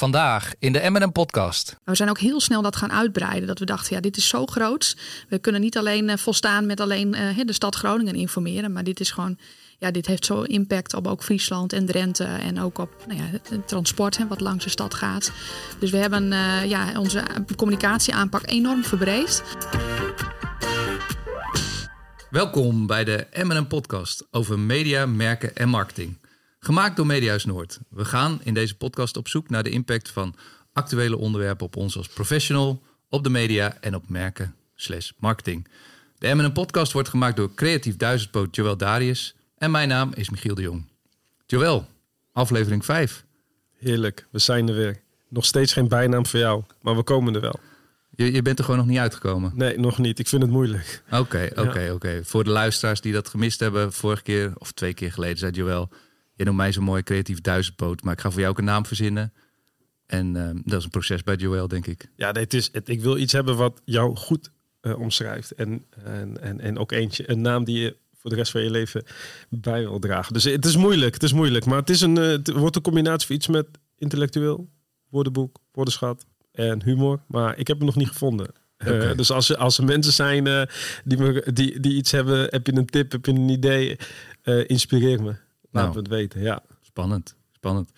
Vandaag in de M&M podcast. We zijn ook heel snel dat gaan uitbreiden. Dat we dachten, ja, dit is zo groot. We kunnen niet alleen uh, volstaan met alleen uh, de stad Groningen informeren. Maar dit is gewoon, ja, dit heeft zo impact op ook Friesland en Drenthe. En ook op nou ja, het transport hè, wat langs de stad gaat. Dus we hebben uh, ja, onze communicatieaanpak enorm verbreed. Welkom bij de M&M podcast over media, merken en marketing. Gemaakt door Mediahuis Noord. We gaan in deze podcast op zoek naar de impact van actuele onderwerpen op ons als professional, op de media en op merken slash marketing. De M&M podcast wordt gemaakt door creatief duizendpoot Joël Darius en mijn naam is Michiel de Jong. Joël, aflevering 5. Heerlijk, we zijn er weer. Nog steeds geen bijnaam voor jou, maar we komen er wel. Je, je bent er gewoon nog niet uitgekomen? Nee, nog niet. Ik vind het moeilijk. Oké, oké, oké. Voor de luisteraars die dat gemist hebben, vorige keer of twee keer geleden zei Joël... Je noemt mij zo'n mooi creatief duizendpoot, maar ik ga voor jou ook een naam verzinnen. En uh, dat is een proces bij Joel, denk ik. Ja, het is, het, ik wil iets hebben wat jou goed uh, omschrijft. En, en, en, en ook eentje, een naam die je voor de rest van je leven bij wil dragen. Dus het is moeilijk, het is moeilijk. Maar het, is een, uh, het wordt een combinatie van iets met intellectueel, woordenboek, woordenschat en humor. Maar ik heb hem nog niet gevonden. Okay. dus als, als er mensen zijn die, me, die, die iets hebben, heb je een tip, heb je een idee, inspireer me. Laten nou, we het weten, ja. Spannend, spannend.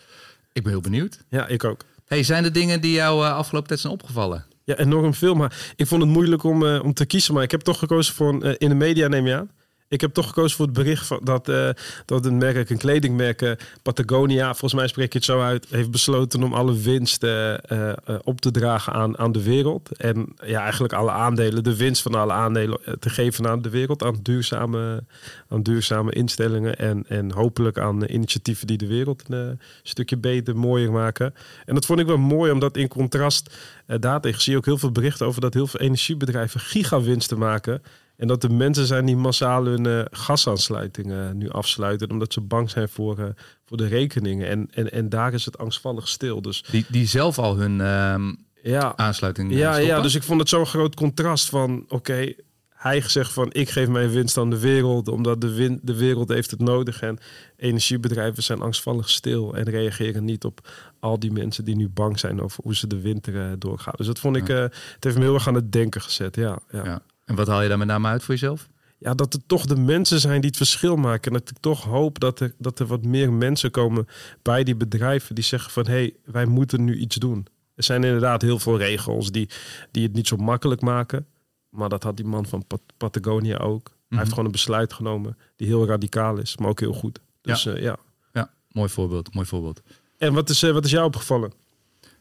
Ik ben heel benieuwd. Ja, ik ook. Hey, zijn er dingen die jou uh, afgelopen tijd zijn opgevallen? Ja, enorm veel. Maar ik vond het moeilijk om, uh, om te kiezen. Maar ik heb toch gekozen voor uh, in de media, neem je aan. Ik heb toch gekozen voor het bericht van dat, uh, dat een merk, een kledingmerk, Patagonia, volgens mij spreek je het zo uit, heeft besloten om alle winst uh, uh, op te dragen aan, aan de wereld. En ja, eigenlijk alle aandelen, de winst van alle aandelen te geven aan de wereld, aan duurzame, aan duurzame instellingen en, en hopelijk aan initiatieven die de wereld een stukje beter, mooier maken. En dat vond ik wel mooi, omdat in contrast daartegen zie je ook heel veel berichten over dat heel veel energiebedrijven gigawinsten maken. En dat er mensen zijn die massaal hun uh, gasaansluitingen nu afsluiten. Omdat ze bang zijn voor, uh, voor de rekeningen. En, en, en daar is het angstvallig stil. Dus, die, die zelf al hun uh, ja, aansluiting ja, stoppen? ja, dus ik vond het zo'n groot contrast van... Oké, okay, hij zegt van ik geef mijn winst aan de wereld. Omdat de, win, de wereld heeft het nodig. En energiebedrijven zijn angstvallig stil. En reageren niet op al die mensen die nu bang zijn over hoe ze de winter doorgaan. Dus dat vond ik... Ja. het heeft me heel erg aan het denken gezet, ja. ja. ja. En wat haal je daar met name uit voor jezelf? Ja, dat er toch de mensen zijn die het verschil maken. En dat ik toch hoop dat er, dat er wat meer mensen komen bij die bedrijven die zeggen van hé, hey, wij moeten nu iets doen. Er zijn inderdaad heel veel regels die, die het niet zo makkelijk maken. Maar dat had die man van Pat Patagonia ook. Hij Mhm. heeft gewoon een besluit genomen die heel radicaal is, maar ook heel goed. Dus ja, uh, ja. ja mooi voorbeeld, mooi voorbeeld. En wat is, uh, wat is jou opgevallen?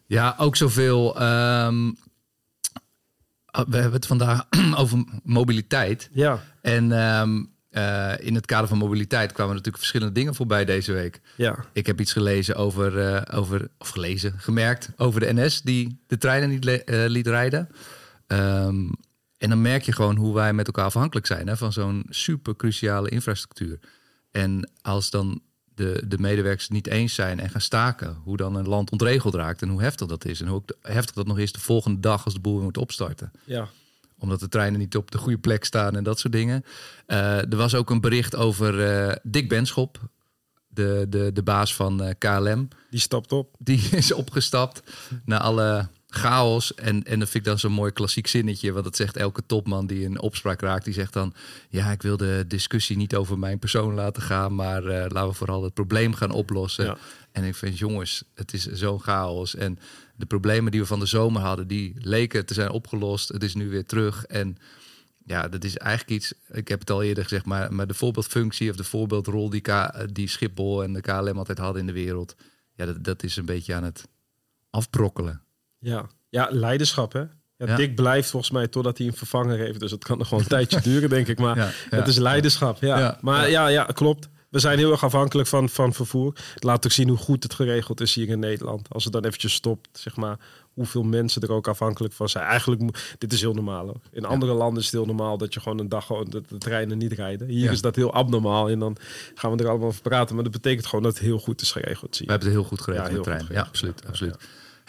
Ja, ook zoveel. Um, we hebben het vandaag over mobiliteit. Ja. En um, uh, in het kader van mobiliteit kwamen natuurlijk verschillende dingen voorbij deze week. Ja. Ik heb iets gelezen over, uh, over of gelezen, gemerkt over de NS die de treinen niet uh, liet rijden. Um, en dan merk je gewoon hoe wij met elkaar afhankelijk zijn hè, van zo'n super cruciale infrastructuur. En als dan de, de medewerkers niet eens zijn en gaan staken, hoe dan een land ontregeld raakt en hoe heftig dat is. En hoe heftig dat nog is de volgende dag als de boel weer moet opstarten. Ja. Omdat de treinen niet op de goede plek staan en dat soort dingen. Uh, er was ook een bericht over uh, Dick Benschop, de, de, de baas van uh, KLM. Die stapt op. Die is opgestapt na alle chaos. En, en dat vind ik dan zo'n mooi klassiek zinnetje. Want dat zegt elke topman die een opspraak raakt. Die zegt dan, ja, ik wil de discussie niet over mijn persoon laten gaan. Maar uh, laten we vooral het probleem gaan oplossen. Ja. En ik vind, jongens, het is zo'n chaos. En de problemen die we van de zomer hadden, die leken te zijn opgelost. Het is nu weer terug. En ja, dat is eigenlijk iets, ik heb het al eerder gezegd, maar, maar de voorbeeldfunctie of de voorbeeldrol die, K, die Schiphol en de KLM altijd hadden in de wereld. Ja, dat, dat is een beetje aan het afbrokkelen. Ja, ja leiderschap hè. Ja, ja. Dick blijft volgens mij totdat hij een vervanger heeft. Dus het kan nog gewoon een tijdje duren, denk ik. Maar ja, het is leiderschap. Ja. Maar ja. ja, klopt. We zijn heel erg afhankelijk van, van vervoer. Het laat ook zien hoe goed het geregeld is hier in Nederland. Als het dan eventjes stopt, zeg maar, hoeveel mensen er ook afhankelijk van zijn. Eigenlijk, dit is heel normaal. Hoor. In andere landen is het heel normaal dat je gewoon een dag gewoon de, de treinen niet rijden. Hier is dat heel abnormaal. En dan gaan we er allemaal over praten. Maar dat betekent gewoon dat het heel goed is geregeld. Zie We hebben het heel goed geregeld de heel trein. goed Ja, absoluut. absoluut.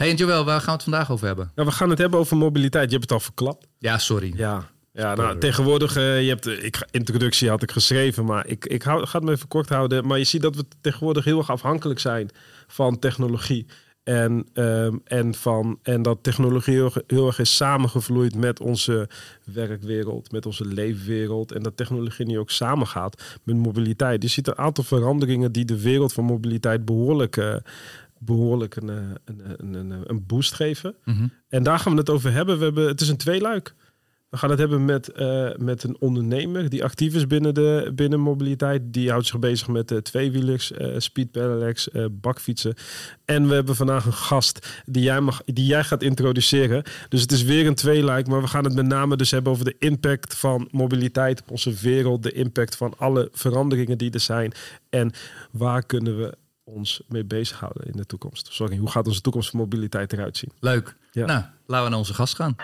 Hey, en Joël, waar gaan we het vandaag over hebben? Nou, we gaan het hebben over mobiliteit. Je hebt het al verklapt. Ja, sorry. Ja, ja nou, tegenwoordig, eh, je hebt de ik, introductie had ik geschreven, maar ik, ik hou, ga het me even kort houden. Maar je ziet dat we tegenwoordig heel erg afhankelijk zijn van technologie. En, ehm, en, van, en dat technologie heel, heel erg is samengevloeid met onze werkwereld, met onze leefwereld. En dat technologie nu ook samengaat met mobiliteit. Je ziet een aantal veranderingen die de wereld van mobiliteit behoorlijk, uh, behoorlijk een, een, een, een, een boost geven. Mhm. En daar gaan we het over hebben. We hebben het is een tweeluik. We gaan het hebben met, uh, met een ondernemer die actief is binnen, de, binnen mobiliteit. Die houdt zich bezig met uh, tweewielers, uh, speed pedelecs, bakfietsen. En we hebben vandaag een gast die jij, mag, die jij gaat introduceren. Dus het is weer een tweeluik, maar we gaan het met name dus hebben over de impact van mobiliteit op onze wereld. De impact van alle veranderingen die er zijn. En waar kunnen we ons mee bezighouden in de toekomst? Sorry, hoe gaat onze toekomst van mobiliteit eruit zien? Leuk. Ja. Nou, laten we naar onze gast gaan.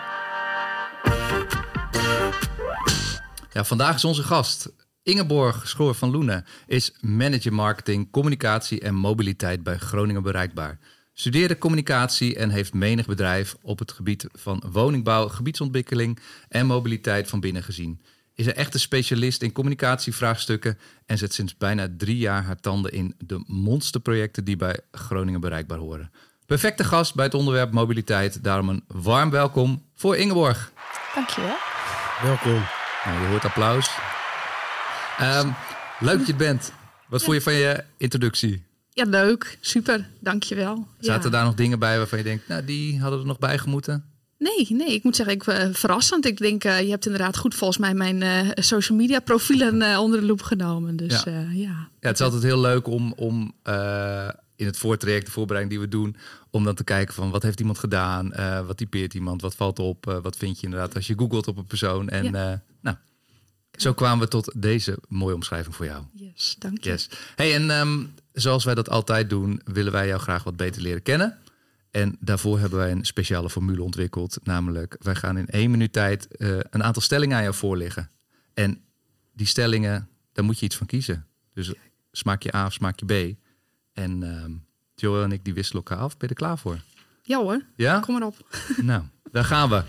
Ja, vandaag is onze gast Ingeborg Schoor van Loenen. Is manager marketing, communicatie en mobiliteit bij Groningen Bereikbaar. Studeerde communicatie en heeft menig bedrijf op het gebied van woningbouw, gebiedsontwikkeling en mobiliteit van binnen gezien. Is een echte specialist in communicatievraagstukken en zet sinds bijna drie jaar haar tanden in de monsterprojecten die bij Groningen Bereikbaar horen. Perfecte gast bij het onderwerp mobiliteit. Daarom een warm welkom voor Ingeborg. Dankjewel. Welkom. Nou, je hoort applaus. Um, leuk dat je bent. Wat ja. vond je van je introductie? Ja, leuk. Super. Dankjewel. Zaten ja. daar nog dingen bij waarvan je denkt, nou, die hadden er nog bij gemoeten? Nee, nee, ik moet zeggen, ik, uh, verrassend. Ik denk, uh, je hebt inderdaad goed volgens mij mijn uh, social media profielen onder de loep genomen. Dus ja. ja. ja. het is altijd heel leuk om, om in het voortraject, de voorbereiding die we doen, om dan te kijken van wat heeft iemand gedaan, wat typeert iemand, wat valt op, wat vind je inderdaad als je googelt op een persoon. En ja. nou, zo kwamen we tot deze mooie omschrijving voor jou. Yes, dank je. Yes. Hey, en um, zoals wij dat altijd doen, willen wij jou graag wat beter leren kennen. En daarvoor hebben wij een speciale formule ontwikkeld. Namelijk, wij gaan in één minuut tijd een aantal stellingen aan jou voorleggen. En die stellingen, daar moet je iets van kiezen. Dus smaak je A of smaak je B. En uh, Joel en ik die wisselen elkaar af. Ben je er klaar voor? Ja hoor, ja? kom maar op. nou, daar gaan we.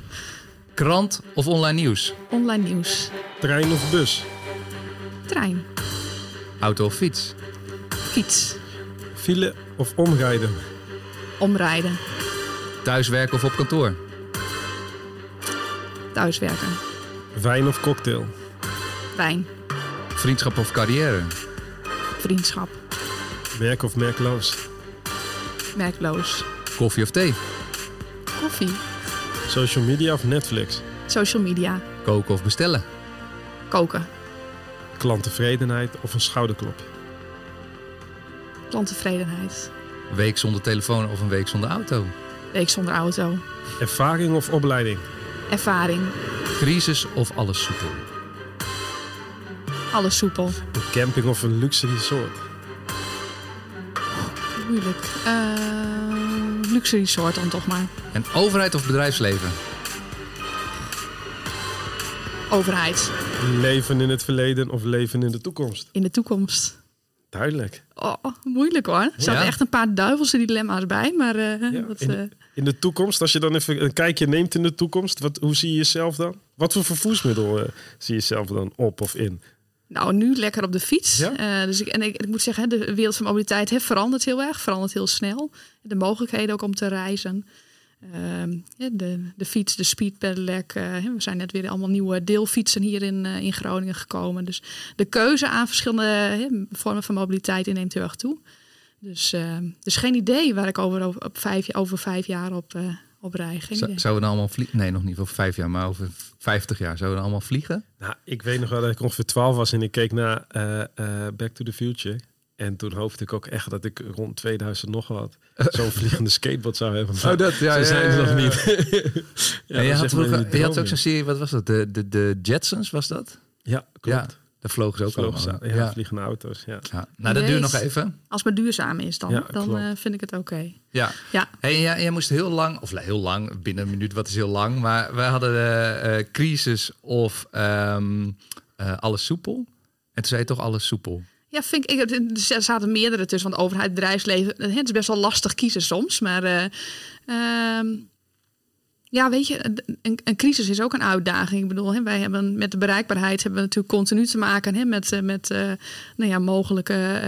Krant of online nieuws? Online nieuws. Trein of bus? Trein. Auto of fiets? Fiets. File of omrijden? Omrijden. Thuiswerken of op kantoor? Thuiswerken. Wijn of cocktail? Wijn. Vriendschap of carrière? Vriendschap. Merk of merkloos? Merkloos. Koffie of thee? Koffie. Social media of Netflix? Social media. Koken of bestellen? Koken. Klanttevredenheid of een schouderklopje? Klanttevredenheid. Week zonder telefoon of een week zonder auto? Week zonder auto. Ervaring of opleiding? Ervaring. Crisis of alles soepel? Alles soepel. Een camping of een luxe resort? moeilijk. Uh, luxe resort dan toch maar. En overheid of bedrijfsleven? Overheid. Leven in het verleden of leven in de toekomst? In de toekomst. Duidelijk. Oh, moeilijk hoor. Er zaten Ja. echt een paar duivelse dilemma's bij. Maar eh, Ja, dat, in, eh, de, in de toekomst, als je dan even een kijkje neemt in de toekomst, wat, hoe zie je jezelf dan? Wat voor vervoersmiddel eh, zie je jezelf dan op of in? Nou, nu lekker op de fiets. Ja? Eh, dus ik, en ik, ik moet zeggen, de wereld van mobiliteit heeft veranderd heel erg. Verandert heel snel. De mogelijkheden ook om te reizen. Ehm, de, de fiets, de speed pedelec. eh, hè, we zijn net weer allemaal nieuwe deelfietsen hier in, eh, in Groningen gekomen. Dus de keuze aan verschillende hè, vormen van mobiliteit neemt heel erg toe. Dus, ehm, dus geen idee waar ik over, over, op vijf, over vijf jaar op, eh, op rij. Idee. Zouden we dan allemaal vliegen? Nee, nog niet over vijf jaar, maar over vijftig jaar. Zouden we dan allemaal vliegen? Nou, ik weet nog wel dat ik ongeveer 12 was en ik keek naar eh, eh, Back to the Future. En toen hoopte ik ook echt dat ik rond 2000 nog wat zo'n vliegende skateboard zou hebben. Maar Oh, dat, ja, ze ja, zijn ja, er nog niet. ja, en je had, vroeger- je ook zo'n serie, wat was dat? De, de, de Jetsons was dat? Ja, klopt. Ja, daar vlogen ze ook Vlogen allemaal. ze- ja, ja. vliegende auto's. Ja. Ja. Nou, dat duurt nog even. Als het maar duurzaam is dan, Ja, dan eh, vind ik het oké. Ja. Ja, Hey, en jij, jij moest heel lang, of heel lang, binnen een minuut, wat is heel lang, maar we hadden de eh, crisis of ehm, eh, alles soepel. En toen zei je toch alles soepel. Ja, vind ik. Er zaten meerdere tussen, want overheid, bedrijfsleven. eh, Het is best wel lastig kiezen soms. Maar eh, ehm, ja, weet je, een, een crisis is ook een uitdaging. Ik bedoel, hè, wij hebben met de bereikbaarheid hebben we natuurlijk continu te maken hè, met, eh, met nou ja, mogelijke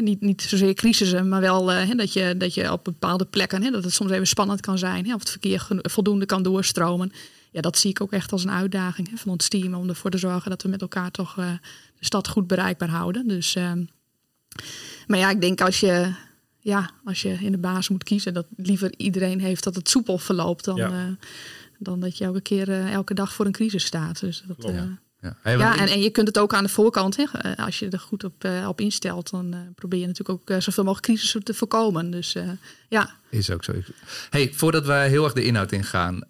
niet, niet zozeer crisissen, maar wel dat, je, dat je op bepaalde plekken, dat het soms even spannend kan zijn, of het verkeer voldoende kan doorstromen. Ja, dat zie ik ook echt als een uitdaging van ons team om ervoor te zorgen dat we met elkaar toch de stad goed bereikbaar houden. Dus, ehm, maar ja, ik denk als je, ja, als je in de baas moet kiezen, dat liever iedereen heeft dat het soepel verloopt dan, dan dat je elke keer elke dag voor een crisis staat. Dus dat, ja, ja en, en je kunt het ook aan de voorkant, hè, eh, als je er goed op, uh, op instelt, dan uh, probeer je natuurlijk ook uh, zoveel mogelijk crisissen te voorkomen. Dus ja. Is ook zo. Hey, voordat wij heel erg de inhoud ingaan,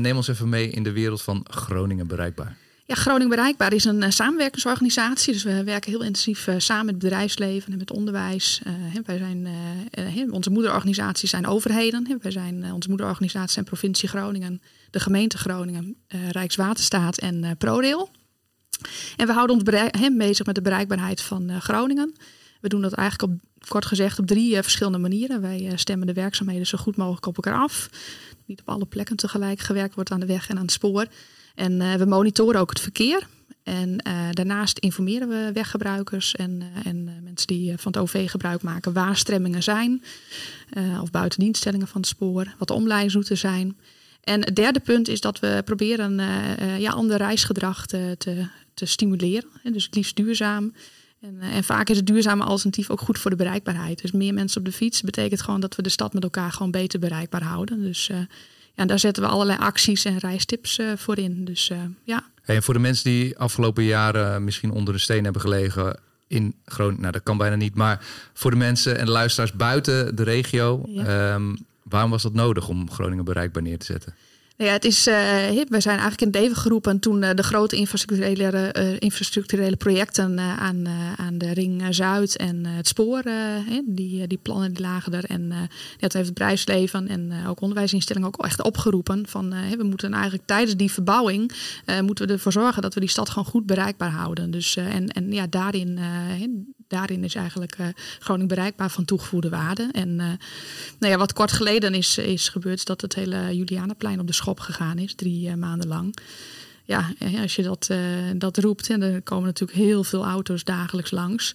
neem ons even mee in de wereld van Groningen Bereikbaar. Ja, Groningen Bereikbaar is een samenwerkingsorganisatie. Dus we werken heel intensief samen met het bedrijfsleven en met onderwijs. wij zijn, onze moederorganisaties zijn overheden. wij zijn, onze moederorganisaties zijn provincie Groningen, de gemeente Groningen, Rijkswaterstaat en ProRail. En we houden ons bezig met de bereikbaarheid van Groningen. We doen dat eigenlijk op, kort gezegd op drie verschillende manieren. Wij stemmen de werkzaamheden zo goed mogelijk op elkaar af. Niet op alle plekken tegelijk gewerkt wordt aan de weg en aan het spoor. En we monitoren ook het verkeer. En daarnaast informeren we weggebruikers en, en mensen die van het OV gebruik maken waar stremmingen zijn. of buitendienststellingen van het spoor, wat de omleidingsroutes zijn. En het derde punt is dat we proberen ja, ander reisgedrag te, te, te stimuleren. Dus het liefst duurzaam. En, eh, en, vaak is het duurzame alternatief ook goed voor de bereikbaarheid. Dus meer mensen op de fiets betekent gewoon dat we de stad met elkaar gewoon beter bereikbaar houden. Dus ja, daar zetten we allerlei acties en reistips uh, voor in. Dus ja. en voor de mensen die afgelopen jaren misschien onder de steen hebben gelegen in Groningen, nou dat kan bijna niet, maar voor de mensen en de luisteraars buiten de regio, ehm, waarom was dat nodig om Groningen bereikbaar neer te zetten? Nou ja, het is, uh, we zijn eigenlijk in het leven geroepen toen uh, de grote infrastructurele, uh, infrastructurele projecten aan, aan de Ring Zuid en het spoor, die, die plannen die lagen er. En dat heeft het bedrijfsleven en ook onderwijsinstellingen ook echt opgeroepen van we moeten eigenlijk tijdens die verbouwing moeten we ervoor zorgen dat we die stad gewoon goed bereikbaar houden. Dus, en, en ja, daarin daarin is eigenlijk uh, Groningen bereikbaar van toegevoegde waarde. En uh, nou ja, wat kort geleden is, is gebeurd, is dat het hele Julianaplein op de schop gegaan is, drie uh, maanden lang. Ja, als je dat, dat roept, en er komen natuurlijk heel veel auto's dagelijks langs.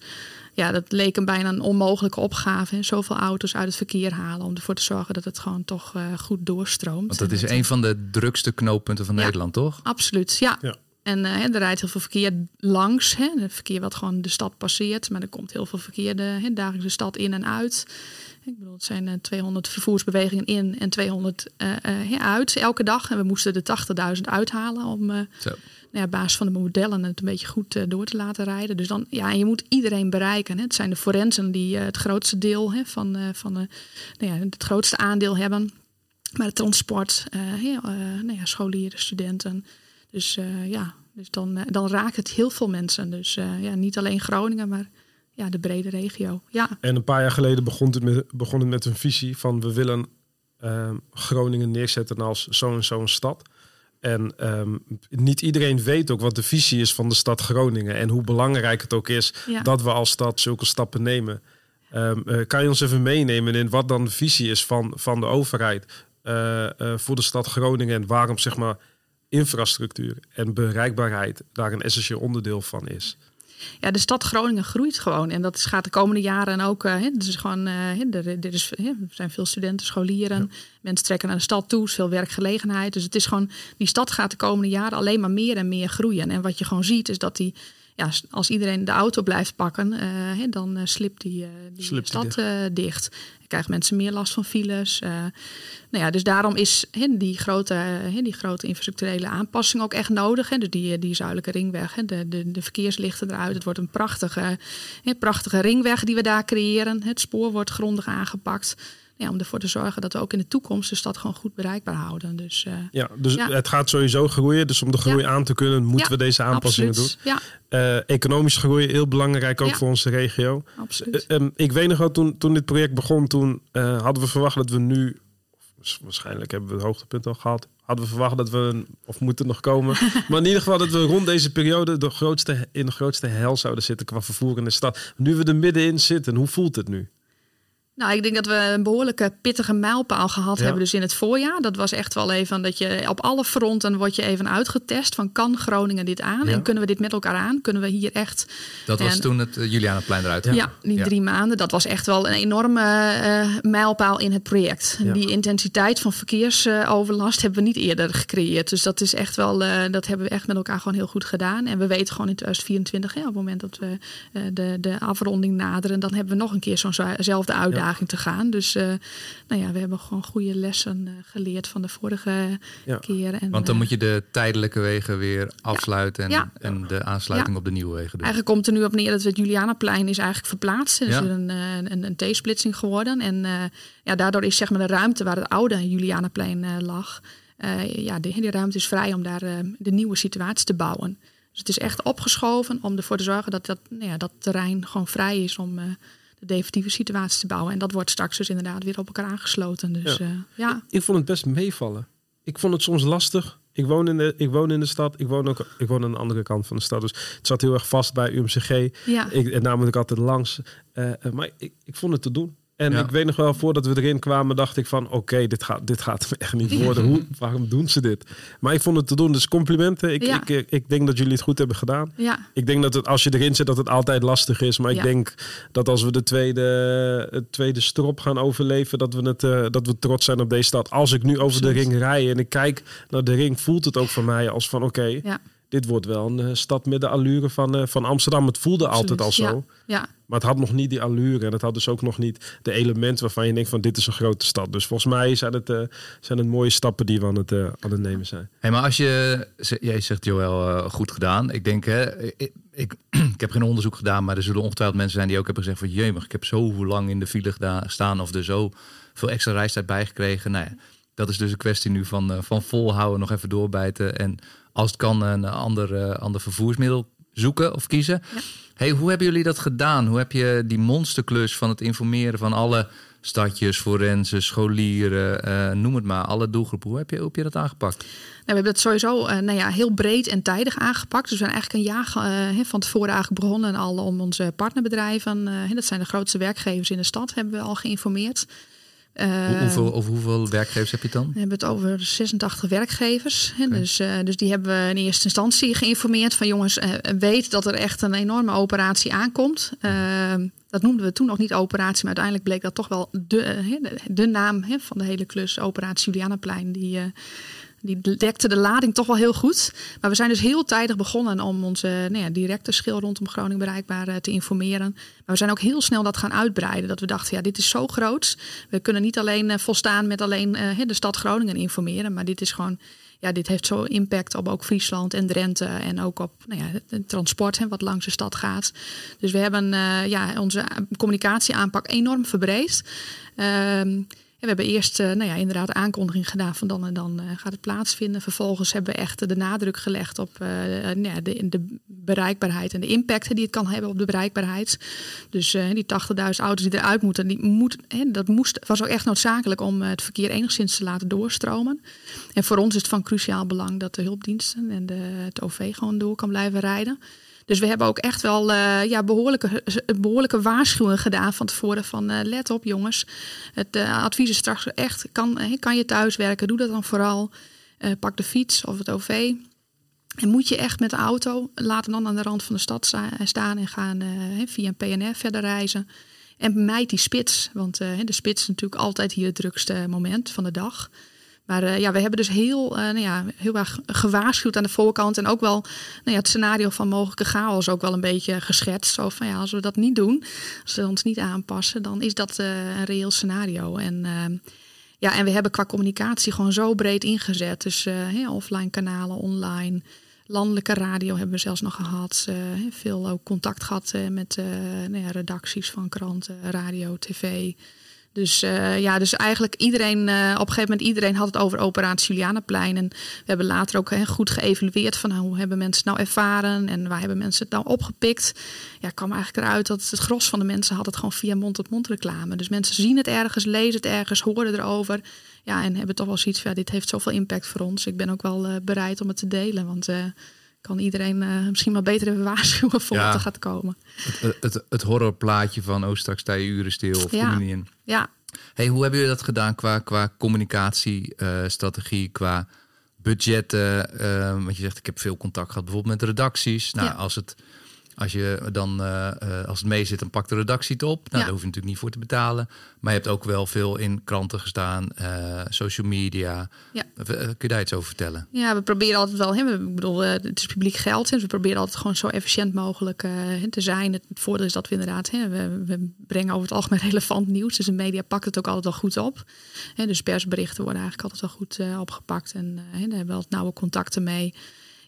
Ja, dat leek een bijna een onmogelijke opgave. Hè? Zoveel auto's uit het verkeer halen om ervoor te zorgen dat het gewoon toch goed doorstroomt. Want dat is een van de drukste knooppunten van Nederland, toch? Absoluut, ja. ja. En uh, er rijdt heel veel verkeer langs. Hè, het verkeer wat gewoon de stad passeert. Maar er komt heel veel verkeer de, hè, dagelijks de stad in en uit. Ik bedoel, het zijn uh, eh, 200 vervoersbewegingen in en 200 uh, uit elke dag. En we moesten de 80.000 uithalen om nou ja, op basis van de modellen het een beetje goed door te laten rijden. Dus dan, ja, je moet iedereen bereiken. Hè. Het zijn de forensen die het grootste deel hè, van, van nou ja, het grootste aandeel hebben. Maar het transport, nou ja, scholieren, studenten. Dus uh, ja, dus dan, uh, dan raakt het heel veel mensen. Dus uh, ja, niet alleen Groningen, maar ja, de brede regio. Ja. En een paar jaar geleden begon het met, begon het met een visie van we willen ehm, Groningen neerzetten als zo en zo een stad. En um, niet iedereen weet ook wat de visie is van de stad Groningen en hoe belangrijk het ook is ja. dat we als stad zulke stappen nemen. Um, kan je ons even meenemen in wat dan de visie is van, van de overheid uh, uh, voor de stad Groningen en waarom zeg maar infrastructuur en bereikbaarheid daar een essentieel onderdeel van is. Ja, de stad Groningen groeit gewoon. En dat gaat de komende jaren ook. Uh, dus gewoon, uh, er, er, is, er zijn veel studenten, scholieren. Mensen trekken naar de stad toe, is veel werkgelegenheid. Dus het is gewoon, die stad gaat de komende jaren alleen maar meer en meer groeien. En wat je gewoon ziet, is dat die ja, als iedereen de auto blijft pakken, uh, dan uh, slipt die, die stad dicht. Dan krijgen mensen meer last van files. nou ja, dus daarom is die, grote, die grote infrastructurele aanpassing ook echt nodig. Dus die, die zuidelijke ringweg. De, de, de verkeerslichten eruit. Het wordt een prachtige, prachtige ringweg die we daar creëren. Het spoor wordt grondig aangepakt ja, om ervoor te zorgen dat we ook in de toekomst de stad gewoon goed bereikbaar houden. Dus, uh, ja, dus het gaat sowieso groeien. Dus om de groei aan te kunnen, moeten we deze aanpassingen doen. Ja. Uh, economisch groei, heel belangrijk ook voor onze regio. Absoluut. Uh, um, ik weet nog wel, toen, toen dit project begon, toen hadden we verwacht dat we nu, waarschijnlijk hebben we het hoogtepunt al gehad, hadden we verwacht dat we, of moeten nog komen, maar in ieder geval dat we rond deze periode de grootste, in de grootste hel zouden zitten qua vervoer in de stad. Nu we er middenin zitten, hoe voelt het nu? Nou, ik denk dat we een behoorlijke pittige mijlpaal gehad Ja. hebben dus in het voorjaar. Dat was echt wel even dat je op alle fronten word je even uitgetest van kan Groningen dit aan Ja. en kunnen we dit met elkaar aan? Kunnen we hier echt Dat was En- toen het uh, Julianaplein eruit ja, ging. die Ja. drie maanden, dat was echt wel een enorme eh, mijlpaal in het project. Ja. Die intensiteit van verkeersoverlast hebben we niet eerder gecreëerd. Dus dat is echt wel, eh, dat hebben we echt met elkaar gewoon heel goed gedaan. En we weten gewoon in 2024, hè, op het moment dat we de, de afronding naderen, dan hebben we nog een keer zo'nzelfde uitdaging te gaan. Dus eh, nou ja, we hebben gewoon goede lessen eh, geleerd van de vorige Ja. keer. En, Want dan eh, moet je de tijdelijke wegen weer afsluiten en, Ja. en de aansluiting op de nieuwe wegen doen. Eigenlijk komt er nu op neer dat het Julianaplein is eigenlijk verplaatst. Er is Ja. weer een, eh, een, een T-splitsing geworden. En eh, ja, daardoor is zeg maar de ruimte waar het oude Julianaplein eh, lag... eh, ja, die, die ruimte is vrij om daar de nieuwe situatie te bouwen. Dus het is echt opgeschoven om ervoor te zorgen dat dat, nou ja, dat terrein gewoon vrij is om... eh, de definitieve situatie te bouwen. En dat wordt straks dus inderdaad weer op elkaar aangesloten. Dus Ja. ja, ja Ik vond het best meevallen. Ik vond het soms lastig. Ik woon in de, ik woon in de stad. Ik woon, ook, ik woon aan de andere kant van de stad. Dus het zat heel erg vast bij UMCG. ja. Ik, en daar moet ik altijd langs. Eh, eh, maar ik, ik vond het te doen. En Ja. ik weet nog wel, voordat we erin kwamen, dacht ik van... oké, dit, gaat, dit gaat hem echt niet worden. Hoe, waarom doen ze dit? Maar ik vond het te doen. Dus complimenten. Ik, Ja. ik, ik, ik denk dat jullie het goed hebben gedaan. ja. Ik denk dat het, als je erin zit, dat het altijd lastig is. Maar ik Ja. denk dat als we de tweede, het tweede strop gaan overleven, dat we, het, eh, dat we trots zijn op deze stad. Als ik nu over de ring rij en ik kijk naar de ring, voelt het ook voor mij als van oké, Ja. Dit wordt wel een eh, stad met de allure van, eh, van Amsterdam. Het voelde altijd al zo. Ja. Maar het had nog niet die allure. En het had dus ook nog niet de elementen waarvan je denkt van dit is een grote stad. Dus volgens mij zijn het, eh, zijn het mooie stappen die we aan het, aan het nemen zijn. Hey, maar als je, jij zegt Joël, eh, goed gedaan. Ik denk, hè, ik, ik, ik heb geen onderzoek gedaan, maar er zullen ongetwijfeld mensen zijn die ook hebben gezegd van, jemig, ik heb zo lang in de file gedaan, staan of er zo veel extra reistijd bijgekregen. Nou ja, dat is dus een kwestie nu van, eh, van volhouden, nog even doorbijten en als het kan een ander, eh, ander vervoersmiddel zoeken of kiezen. Ja. Hey, hoe hebben jullie dat gedaan? Hoe heb je die monsterklus van het informeren van alle stadjes, forensen, scholieren, eh, noem het maar, alle doelgroepen. Hoe heb je, hoe heb je dat aangepakt? Nou, we hebben dat sowieso eh, nou ja, heel breed en tijdig aangepakt. Dus we zijn eigenlijk een jaar van tevoren eigenlijk begonnen al om onze partnerbedrijven, dat zijn de grootste werkgevers in de stad, hebben we al geïnformeerd. Hoe- Eh, hoeveel, over hoeveel werkgevers heb je het dan? we hebben het over 86 werkgevers. Hè, dus, eh, dus die hebben we in eerste instantie geïnformeerd van jongens, eh, weet dat er echt een enorme operatie aankomt. Dat noemden we toen nog niet operatie, maar uiteindelijk bleek dat toch wel de, de, de naam hè, van de hele klus, operatie Julianaplein. Die, die dekte de lading toch wel heel goed. Maar we zijn dus heel tijdig begonnen om onze nou ja, directe schil rondom Groningen bereikbaar eh, te informeren. Maar we zijn ook heel snel dat gaan uitbreiden. Dat we dachten, ja, dit is zo groot. We kunnen niet alleen eh, volstaan met alleen eh, de stad Groningen informeren. Maar dit is gewoon, ja, dit heeft zo impact op ook Friesland en Drenthe. En ook op nou ja, het, transport wat langs de stad gaat. Dus we hebben eh, ja, onze communicatieaanpak enorm verbreed. Ehm, we hebben eerst eh, nou ja, inderdaad de aankondiging gedaan van dan en dan eh, gaat het plaatsvinden. Vervolgens hebben we echt de nadruk gelegd op eh, nou de, de bereikbaarheid en de impact die het kan hebben op de bereikbaarheid. Dus die 80.000 auto's die eruit moeten, die moet, dat moest, was ook echt noodzakelijk om het verkeer enigszins te laten doorstromen. En voor ons is het van cruciaal belang dat de hulpdiensten en de, het OV gewoon door kan blijven rijden. Dus we hebben ook echt wel eh, ja, behoorlijke, behoorlijke waarschuwingen gedaan van tevoren. Van eh, let op jongens, het eh, advies is straks echt, kan, kan je thuiswerken, doe dat dan vooral. Pak de fiets of het OV. En moet je echt met de auto, laat dan aan de rand van de stad sta- staan en gaan via een PNR verder reizen. En mijd die spits, want de spits is natuurlijk altijd hier het drukste moment van de dag. Maar eh, ja, we hebben dus heel, eh, nou ja, heel erg gewaarschuwd aan de voorkant. En ook wel nou ja, het scenario van mogelijke chaos ook wel een beetje geschetst. Zo van ja, als we dat niet doen, als we ons niet aanpassen, dan is dat eh, een reëel scenario. En ja, en we hebben qua communicatie gewoon zo breed ingezet. Dus offline kanalen, online. Landelijke radio hebben we zelfs nog gehad. Eh, veel ook contact gehad eh, met nou ja, redacties van kranten, radio, tv. Dus eh, ja, dus eigenlijk iedereen, eh, op een gegeven moment iedereen had het over operatie Julianaplein. En we hebben later ook goed geëvalueerd van nou, hoe hebben mensen het nou ervaren en waar hebben mensen het nou opgepikt. Ja, kwam eigenlijk eruit dat het gros van de mensen had het gewoon via mond-tot-mond reclame. Dus mensen zien het ergens, lezen het ergens, horen erover. Ja, en hebben toch wel zoiets van ja, dit heeft zoveel impact voor ons. Ik ben ook wel eh, bereid om het te delen, want... eh, kan iedereen eh, misschien maar beter even waarschuwen voor Ja. wat er gaat komen. Het, het, het horrorplaatje van oh, straks sta je uren stil of Ja. in. Ja, Hey, hoe hebben jullie dat gedaan qua, qua communicatiestrategie, qua budgetten? Ehm, want je zegt, ik heb veel contact gehad bijvoorbeeld met redacties. Nou, Ja. als, het, als, je dan, eh, eh, als het mee zit, dan pakt de redactie het op. Nou, Ja. Daar hoef je natuurlijk niet voor te betalen. Maar je hebt ook wel veel in kranten gestaan, eh, social media. Ja. Kun je daar iets over vertellen? Ja, we proberen altijd wel, hè, ik bedoel, het is publiek geld. Dus we proberen altijd gewoon zo efficiënt mogelijk hè, te zijn. Het voordeel is dat we inderdaad, hè, we, we brengen over het algemeen relevant nieuws. Dus de media pakt het ook altijd wel goed op. Hè, dus persberichten worden eigenlijk altijd wel goed opgepakt. En hè, daar hebben we altijd nauwe contacten mee.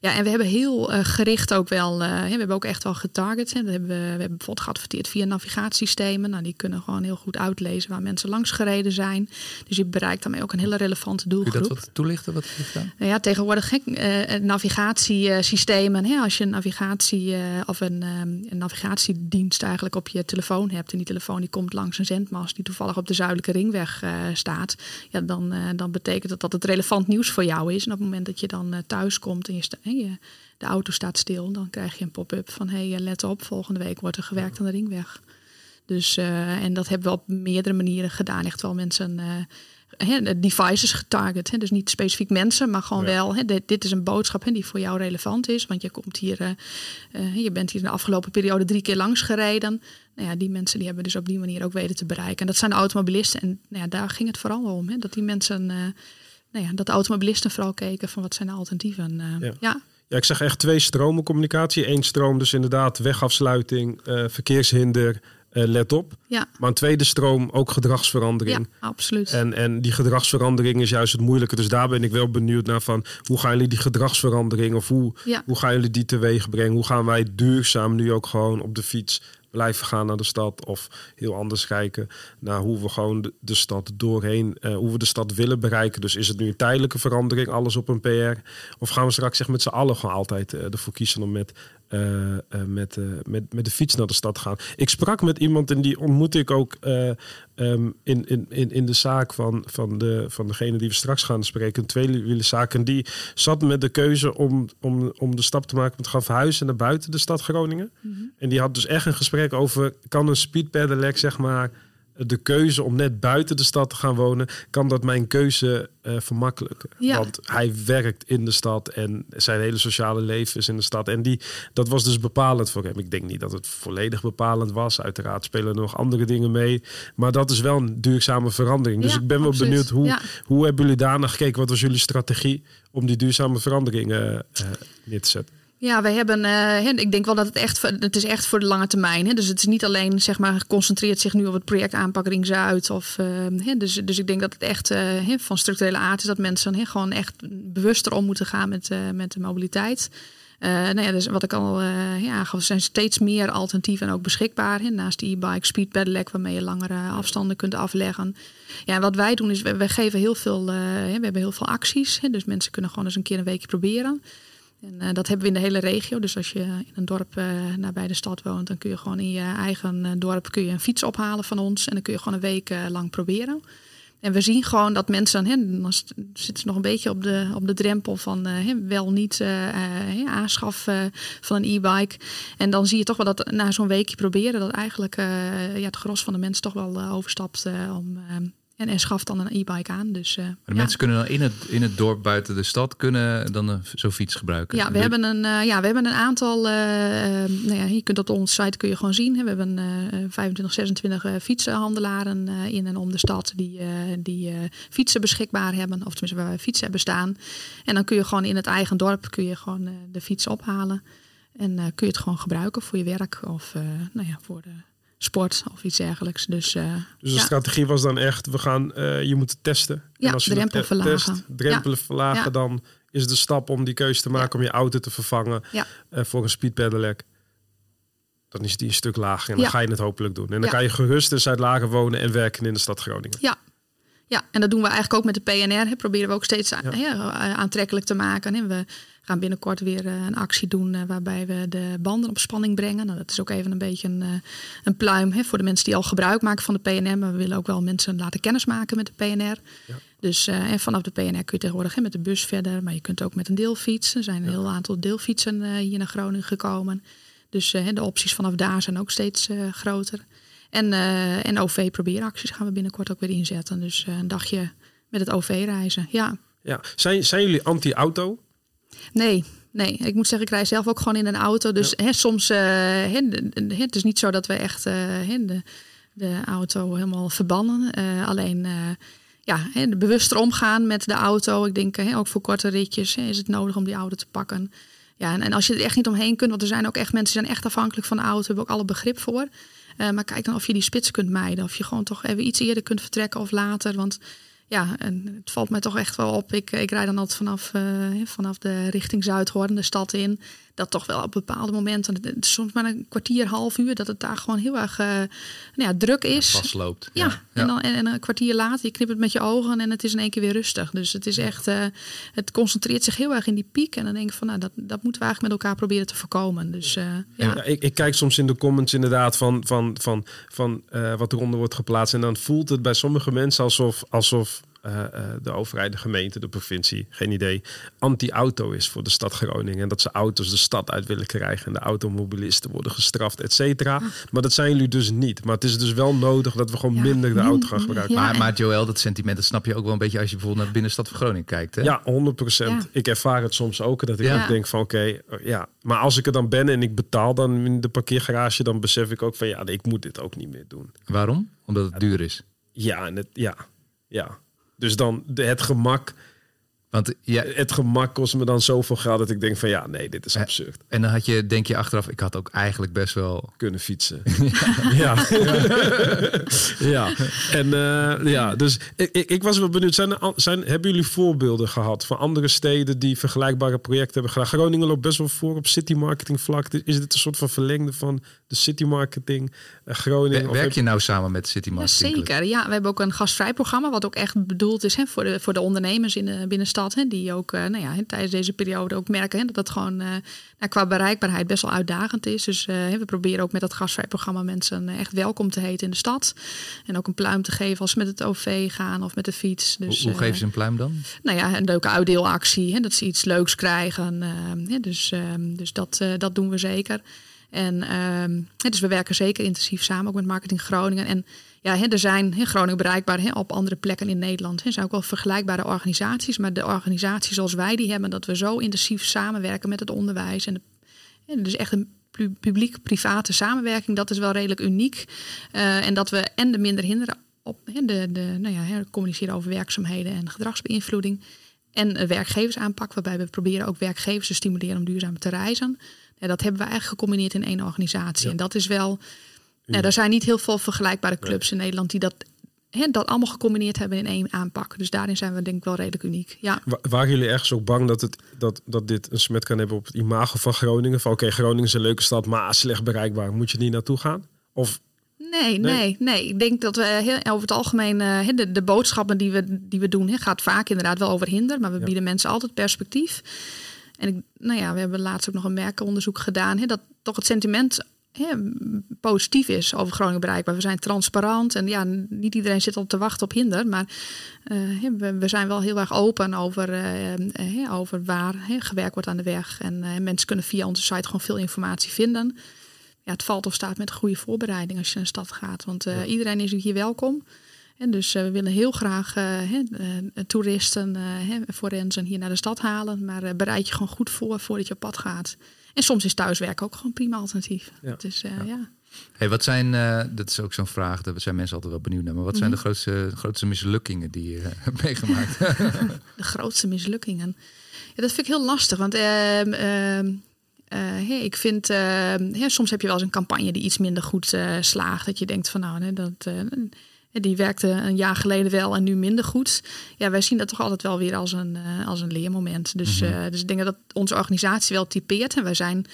Ja, en we hebben heel eh, gericht ook wel, eh, we hebben ook echt wel getarget. Hè. We, hebben, we hebben bijvoorbeeld geadverteerd via navigatiesystemen. Nou, die kunnen gewoon heel goed uitlezen waar mensen langs gereden zijn. Dus je bereikt daarmee ook een hele relevante Kun je doelgroep. dat wat toelichten? Wat gedaan? Nou ja, tegenwoordig gek, eh, navigatiesystemen. Hè, als je een navigatie of een, ehm, een navigatiedienst eigenlijk op je telefoon hebt. En die telefoon die komt langs een zendmast die toevallig op de zuidelijke ringweg staat. Ja, dan, dan betekent dat dat het relevant nieuws voor jou is. En op het moment dat je dan thuis komt en je, hè, de auto staat stil, dan krijg je een pop-up van hey, eh, let op, volgende week wordt er gewerkt aan de ringweg. Dus, eh, en dat hebben we op meerdere manieren gedaan. Echt wel mensen, de devices getarget. Hè. Dus niet specifiek mensen, maar gewoon Ja. wel. Hè, dit, dit is een boodschap hè, die voor jou relevant is. Want je komt hier, je bent hier in de afgelopen periode drie keer langs gereden. Nou ja, die mensen die hebben dus op die manier ook weten te bereiken. En dat zijn de automobilisten. En nou ja, daar ging het vooral om. Hè, dat die mensen, nou ja, dat de automobilisten vooral keken van wat zijn de alternatieven. Eh, Ja. ja. Ja, ik zeg echt twee stromen communicatie. Eén stroom dus inderdaad wegafsluiting, eh, verkeershinder, eh, let op. Ja, Maar een tweede stroom ook ja, gedragsverandering. absoluut. En, en die gedragsverandering is juist het moeilijke. Dus daar ben ik wel benieuwd naar van hoe gaan jullie die gedragsverandering of hoe, Ja. hoe gaan jullie die teweeg brengen? Hoe gaan wij duurzaam nu ook gewoon op de fiets blijven gaan naar de stad? Of heel anders kijken naar hoe we gewoon de, stad doorheen, eh, hoe we de stad willen bereiken. Dus is het nu een tijdelijke verandering, alles op een PR? Of gaan we straks zeg, met z'n allen gewoon altijd eh, ervoor kiezen om met, met, eh, met, met de fiets naar de stad gaan? Ik sprak met iemand en die ontmoette ik ook eh, ehm, in, in, in, in de zaak van, van, de, van degene die we straks gaan spreken, een tweewielenzaak. En die zat met de keuze om, om, om de stap te maken te gaan verhuizen naar buiten de stad Groningen. En die had dus echt een gesprek over, kan een speed pedelec, zeg maar, de keuze om net buiten de stad te gaan wonen, kan dat mijn keuze eh, vermakkelijken? Ja. Want hij werkt in de stad en zijn hele sociale leven is in de stad. En die, dat was dus bepalend voor hem. Ik denk niet dat het volledig bepalend was. Uiteraard spelen er nog andere dingen mee. Maar dat is wel een duurzame verandering. Dus Ja, ik ben wel absoluut. benieuwd, hoe, Ja. hoe hebben jullie daarna gekeken? Wat was jullie strategie om die duurzame veranderingen eh, neer te zetten? Ja, wij hebben. eh, ik denk wel dat het echt. voor- Het is echt voor de lange termijn. Hè? Dus het is niet alleen zeg maar geconcentreerd zich nu op het project aanpak Ring Zuid. Of, eh, hè, dus, dus ik denk dat het echt eh, van structurele aard is dat mensen hè, gewoon echt bewuster om moeten gaan met, eh, met de mobiliteit. Nou ja, dus wat ik al ja, er zijn steeds meer alternatieven en ook beschikbaar. Hè? Naast de e-bike, speed pedelec, waarmee je langere afstanden kunt afleggen. Ja, wat wij doen is, we, we geven heel veel, hè, we hebben heel veel acties. Hè? Dus mensen kunnen gewoon eens een keer een weekje proberen. En eh, dat hebben we in de hele regio. Dus als je in een dorp eh, nabij de stad woont, dan kun je gewoon in je eigen eh, dorp kun je een fiets ophalen van ons. En dan kun je gewoon een week lang proberen. En we zien gewoon dat mensen, hè, dan zitten ze nog een beetje op de, op de drempel van hè, wel niet hè, aanschaf eh, van een e-bike. En dan zie je toch wel dat na zo'n weekje proberen, dat eigenlijk ja, het gros van de mensen toch wel overstapt om, eh, en, en schaft dan een e-bike aan. Dus, eh, Maar de ja. mensen kunnen dan in het, in het dorp buiten de stad kunnen dan zo'n fiets gebruiken. Ja, we hebben een, eh, ja, we hebben een aantal. eh, nou ja, je kunt op onze site kun je gewoon zien. We hebben eh 25, 26 eh, fietsenhandelaren in en om de stad die, die fietsen beschikbaar hebben. Of tenminste waar we fietsen hebben staan. En dan kun je gewoon in het eigen dorp kun je gewoon de fiets ophalen. En kun je het gewoon gebruiken voor je werk of nou ja, voor de sport of iets dergelijks. Dus, eh, Dus de ja. strategie was dan echt, we gaan, eh, je moet testen. Ja, en als je drempel verlagen. Test, drempelen verlagen, Ja. dan is de stap om die keuze te maken om je auto te vervangen Ja. eh, voor een speed pedelec. Dan is die een stuk lager en dan Ja. ga je het hopelijk doen. En dan Ja. kan je gerust in Zuid-Lagen wonen en werken in de stad Groningen. Ja. Ja, en dat doen we eigenlijk ook met de PNR. Hè. Proberen we ook steeds hè, aantrekkelijk te maken. Hè. We gaan binnenkort weer eh, een actie doen eh, waarbij we de banden op spanning brengen. Nou, dat is ook even een beetje een, eh, een pluim hè, voor de mensen die al gebruik maken van de PNR. Maar we willen ook wel mensen laten kennismaken met de PNR. Dus en vanaf de PNR kun je tegenwoordig hè, met de bus verder. Maar je kunt ook met een deelfiets. Er zijn een heel aantal deelfietsen hier naar Groningen gekomen. Dus de opties vanaf daar zijn ook steeds groter. En, en OV-probeeracties gaan we binnenkort ook weer inzetten. Dus een dagje met het OV reizen. Ja, Ja. Zijn, zijn jullie anti-auto? Nee. Nee, ik moet zeggen, ik rij zelf ook gewoon in een auto. Dus hè, soms, hè, de- het is niet zo dat we echt eh, hè, de, de auto helemaal verbannen. Eh, alleen, ja, hè, bewuster omgaan met de auto. Ik denk, hè, ook voor korte ritjes hè, is het nodig om die auto te pakken. Ja, en, en als je er echt niet omheen kunt, want er zijn ook echt mensen die zijn echt afhankelijk van de auto, hebben ook alle begrip voor. Maar kijk dan of je die spits kunt mijden. Of je gewoon toch even iets eerder kunt vertrekken of later. Want ja, en het valt mij toch echt wel op. Ik, ik rijd dan altijd vanaf, eh, vanaf de richting Zuidhoorn, de stad in. Dat toch wel op bepaalde momenten, soms maar een kwartier, half uur, dat het daar gewoon heel erg eh, nou ja, druk is. Vastloopt. Ja, En, dan, en, en een kwartier later, je knipt het met je ogen en het is in één keer weer rustig. Dus het is echt, eh, het concentreert zich heel erg in die piek. En dan denk ik van, nou, dat, dat moeten we eigenlijk met elkaar proberen te voorkomen. Dus eh, ja. Ja, ik, ik kijk soms in de comments inderdaad van, van, van, van eh, wat eronder wordt geplaatst. En dan voelt het bij sommige mensen alsof, alsof eh, eh, de overheid, de gemeente, de provincie, geen idee, anti-auto is voor de stad Groningen. En dat ze auto's de stad uit willen krijgen en de automobilisten worden gestraft, et cetera. Maar dat zijn jullie dus niet. Maar het is dus wel nodig dat we gewoon Ja, minder de auto gaan gebruiken. Ja, maar, maar Joël, dat sentiment dat snap je ook wel een beetje als je bijvoorbeeld naar de binnenstad van Groningen kijkt. Hè? Ja, 100 procent. Ja. Ik ervaar het soms ook. Dat ik Ja. ook denk van oké, ja. Maar als ik er dan ben en ik betaal dan in de parkeergarage, dan besef ik ook van ja, ik moet dit ook niet meer doen. Waarom? Omdat het duur is. Ja, en het, ja, ja. Dus dan het gemak. Want ja, Het gemak kost me dan zoveel geld dat ik denk van ja, nee, dit is absurd. en dan had je, denk je achteraf, ik had ook eigenlijk best wel. Kunnen fietsen. ja. ja. En eh, ja, dus ik, ik, ik was wel benieuwd. Zijn, zijn, hebben jullie voorbeelden gehad van andere steden die vergelijkbare projecten hebben gedaan? Groningen loopt best wel voor op city marketing vlak. Is dit een soort van verlengde van de city marketing eh, Groningen? Of Werk heb- je nou samen met City Ja, Marketing Club? zeker. Ja, we hebben ook een gastvrij programma, wat ook echt bedoeld is hè, voor, de, voor de ondernemers in de binnenstad. Hè, die ook eh, nou ja, tijdens deze periode ook merken hè, dat het gewoon eh, nou, qua bereikbaarheid best wel uitdagend is. Dus eh, we proberen ook met dat gastvrij programma mensen echt welkom te heten in de stad. En ook een pluim te geven als ze met het OV gaan of met de fiets. Dus, hoe hoe geven ze een pluim dan? nou ja, een leuke uitdeelactie. Hè, dat ze iets leuks krijgen. hè, dus ehm, dus dat, dat doen we zeker. En ehm, dus we werken zeker intensief samen, ook met Marketing Groningen. En ja, hè, er zijn hè, Groningen bereikbaar hè, op andere plekken in Nederland. Er zijn ook wel vergelijkbare organisaties. Maar de organisaties zoals wij die hebben, dat we zo intensief samenwerken met het onderwijs. En de, hè, dus echt een pu- publiek-private samenwerking, dat is wel redelijk uniek. Eh, en dat we en de minder hinderen op hè, de, de, nou ja, communiceren over werkzaamheden en gedragsbeïnvloeding. En een werkgeversaanpak, waarbij we proberen ook werkgevers te stimuleren om duurzaam te reizen. Ja, dat hebben we eigenlijk gecombineerd in één organisatie. En dat is wel. Ja, er zijn niet heel veel vergelijkbare clubs in Nederland die dat, hè, dat allemaal gecombineerd hebben in één aanpak. Dus daarin zijn we denk ik wel redelijk uniek. Ja. Wa- Waren jullie ergens ook bang dat, het, dat, dat dit een smet kan hebben op het imago van Groningen? Van oké, Groningen is een leuke stad, maar slecht bereikbaar. Moet je niet naartoe gaan? Of Nee, nee, nee. Ik denk dat we heel, over het algemeen eh, de, de boodschappen die we, die we doen, gaat vaak inderdaad wel over hinder. Maar we Ja. bieden mensen altijd perspectief. En ik, nou ja, we hebben laatst ook nog een merkenonderzoek gedaan. Dat toch het sentiment positief is over Groningen bereikbaar. We zijn transparant en ja, niet iedereen zit op te wachten op hinder. Maar eh, we, we zijn wel heel erg open over, eh, eh, over waar gewerkt wordt aan de weg. En mensen kunnen via onze site gewoon veel informatie vinden ja, het valt of staat met een goede voorbereiding als je naar een stad gaat. Want iedereen is hier welkom. En dus we willen heel graag toeristen, forensen hier naar de stad halen. Maar bereid je gewoon goed voor voordat je op pad gaat. En soms is thuiswerken ook gewoon een prima alternatief. Ja. Dus eh, ja. Hey, wat zijn, eh, dat is ook zo'n vraag, daar zijn mensen altijd wel benieuwd naar. Maar wat zijn Mhm. de grootste, grootste mislukkingen die je hebt meegemaakt? de grootste mislukkingen. Ja, dat vind ik heel lastig, want ehm, ehm, eh, hè, ik vind, ehm, soms heb je wel eens een campagne die iets minder goed eh, slaagt. Dat je denkt van nou, hè, dat, eh, die werkte een jaar geleden wel en nu minder goed. Ja, wij zien dat toch altijd wel weer als een, eh, als een leermoment. Dus, eh, dus ik denk dat onze organisatie wel typeert. En wij zijn